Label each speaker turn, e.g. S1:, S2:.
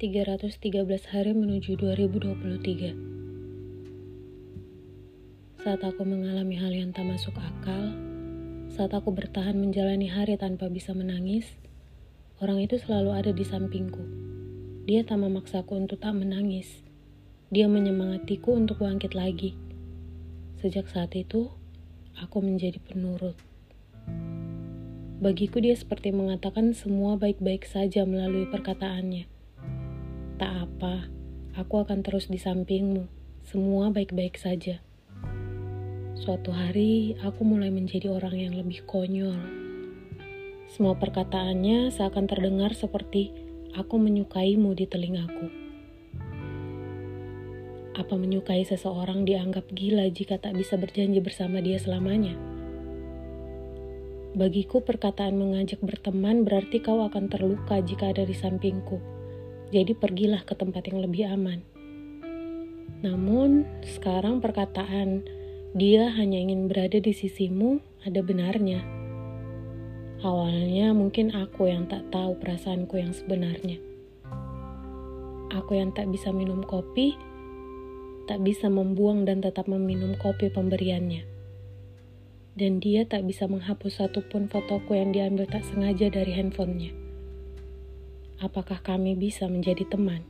S1: 313 hari menuju 2023. Saat aku mengalami hal yang tak masuk akal, saat aku bertahan menjalani hari tanpa bisa menangis, orang itu selalu ada di sampingku. Dia tak memaksaku untuk tak menangis. Dia menyemangatiku untuk bangkit lagi. Sejak saat itu, aku menjadi penurut. Bagiku dia seperti mengatakan semua baik-baik saja melalui perkataannya. Tak apa, aku akan terus di sampingmu. Semua baik-baik saja. Suatu hari, aku mulai menjadi orang yang lebih konyol. Semua perkataannya seakan terdengar seperti aku menyukaimu di telingaku. Apa menyukai seseorang dianggap gila jika tak bisa berjanji bersama dia selamanya? Bagiku perkataan mengajak berteman berarti kau akan terluka jika ada di sampingku. Jadi pergilah ke tempat yang lebih aman. Namun, sekarang perkataan dia hanya ingin berada di sisimu ada benarnya. Awalnya mungkin aku yang tak tahu perasaanku yang sebenarnya. Aku yang tak bisa minum kopi, tak bisa membuang dan tetap meminum kopi pemberiannya. Dan dia tak bisa menghapus satupun fotoku yang diambil tak sengaja dari handphonenya apakah kami bisa menjadi teman?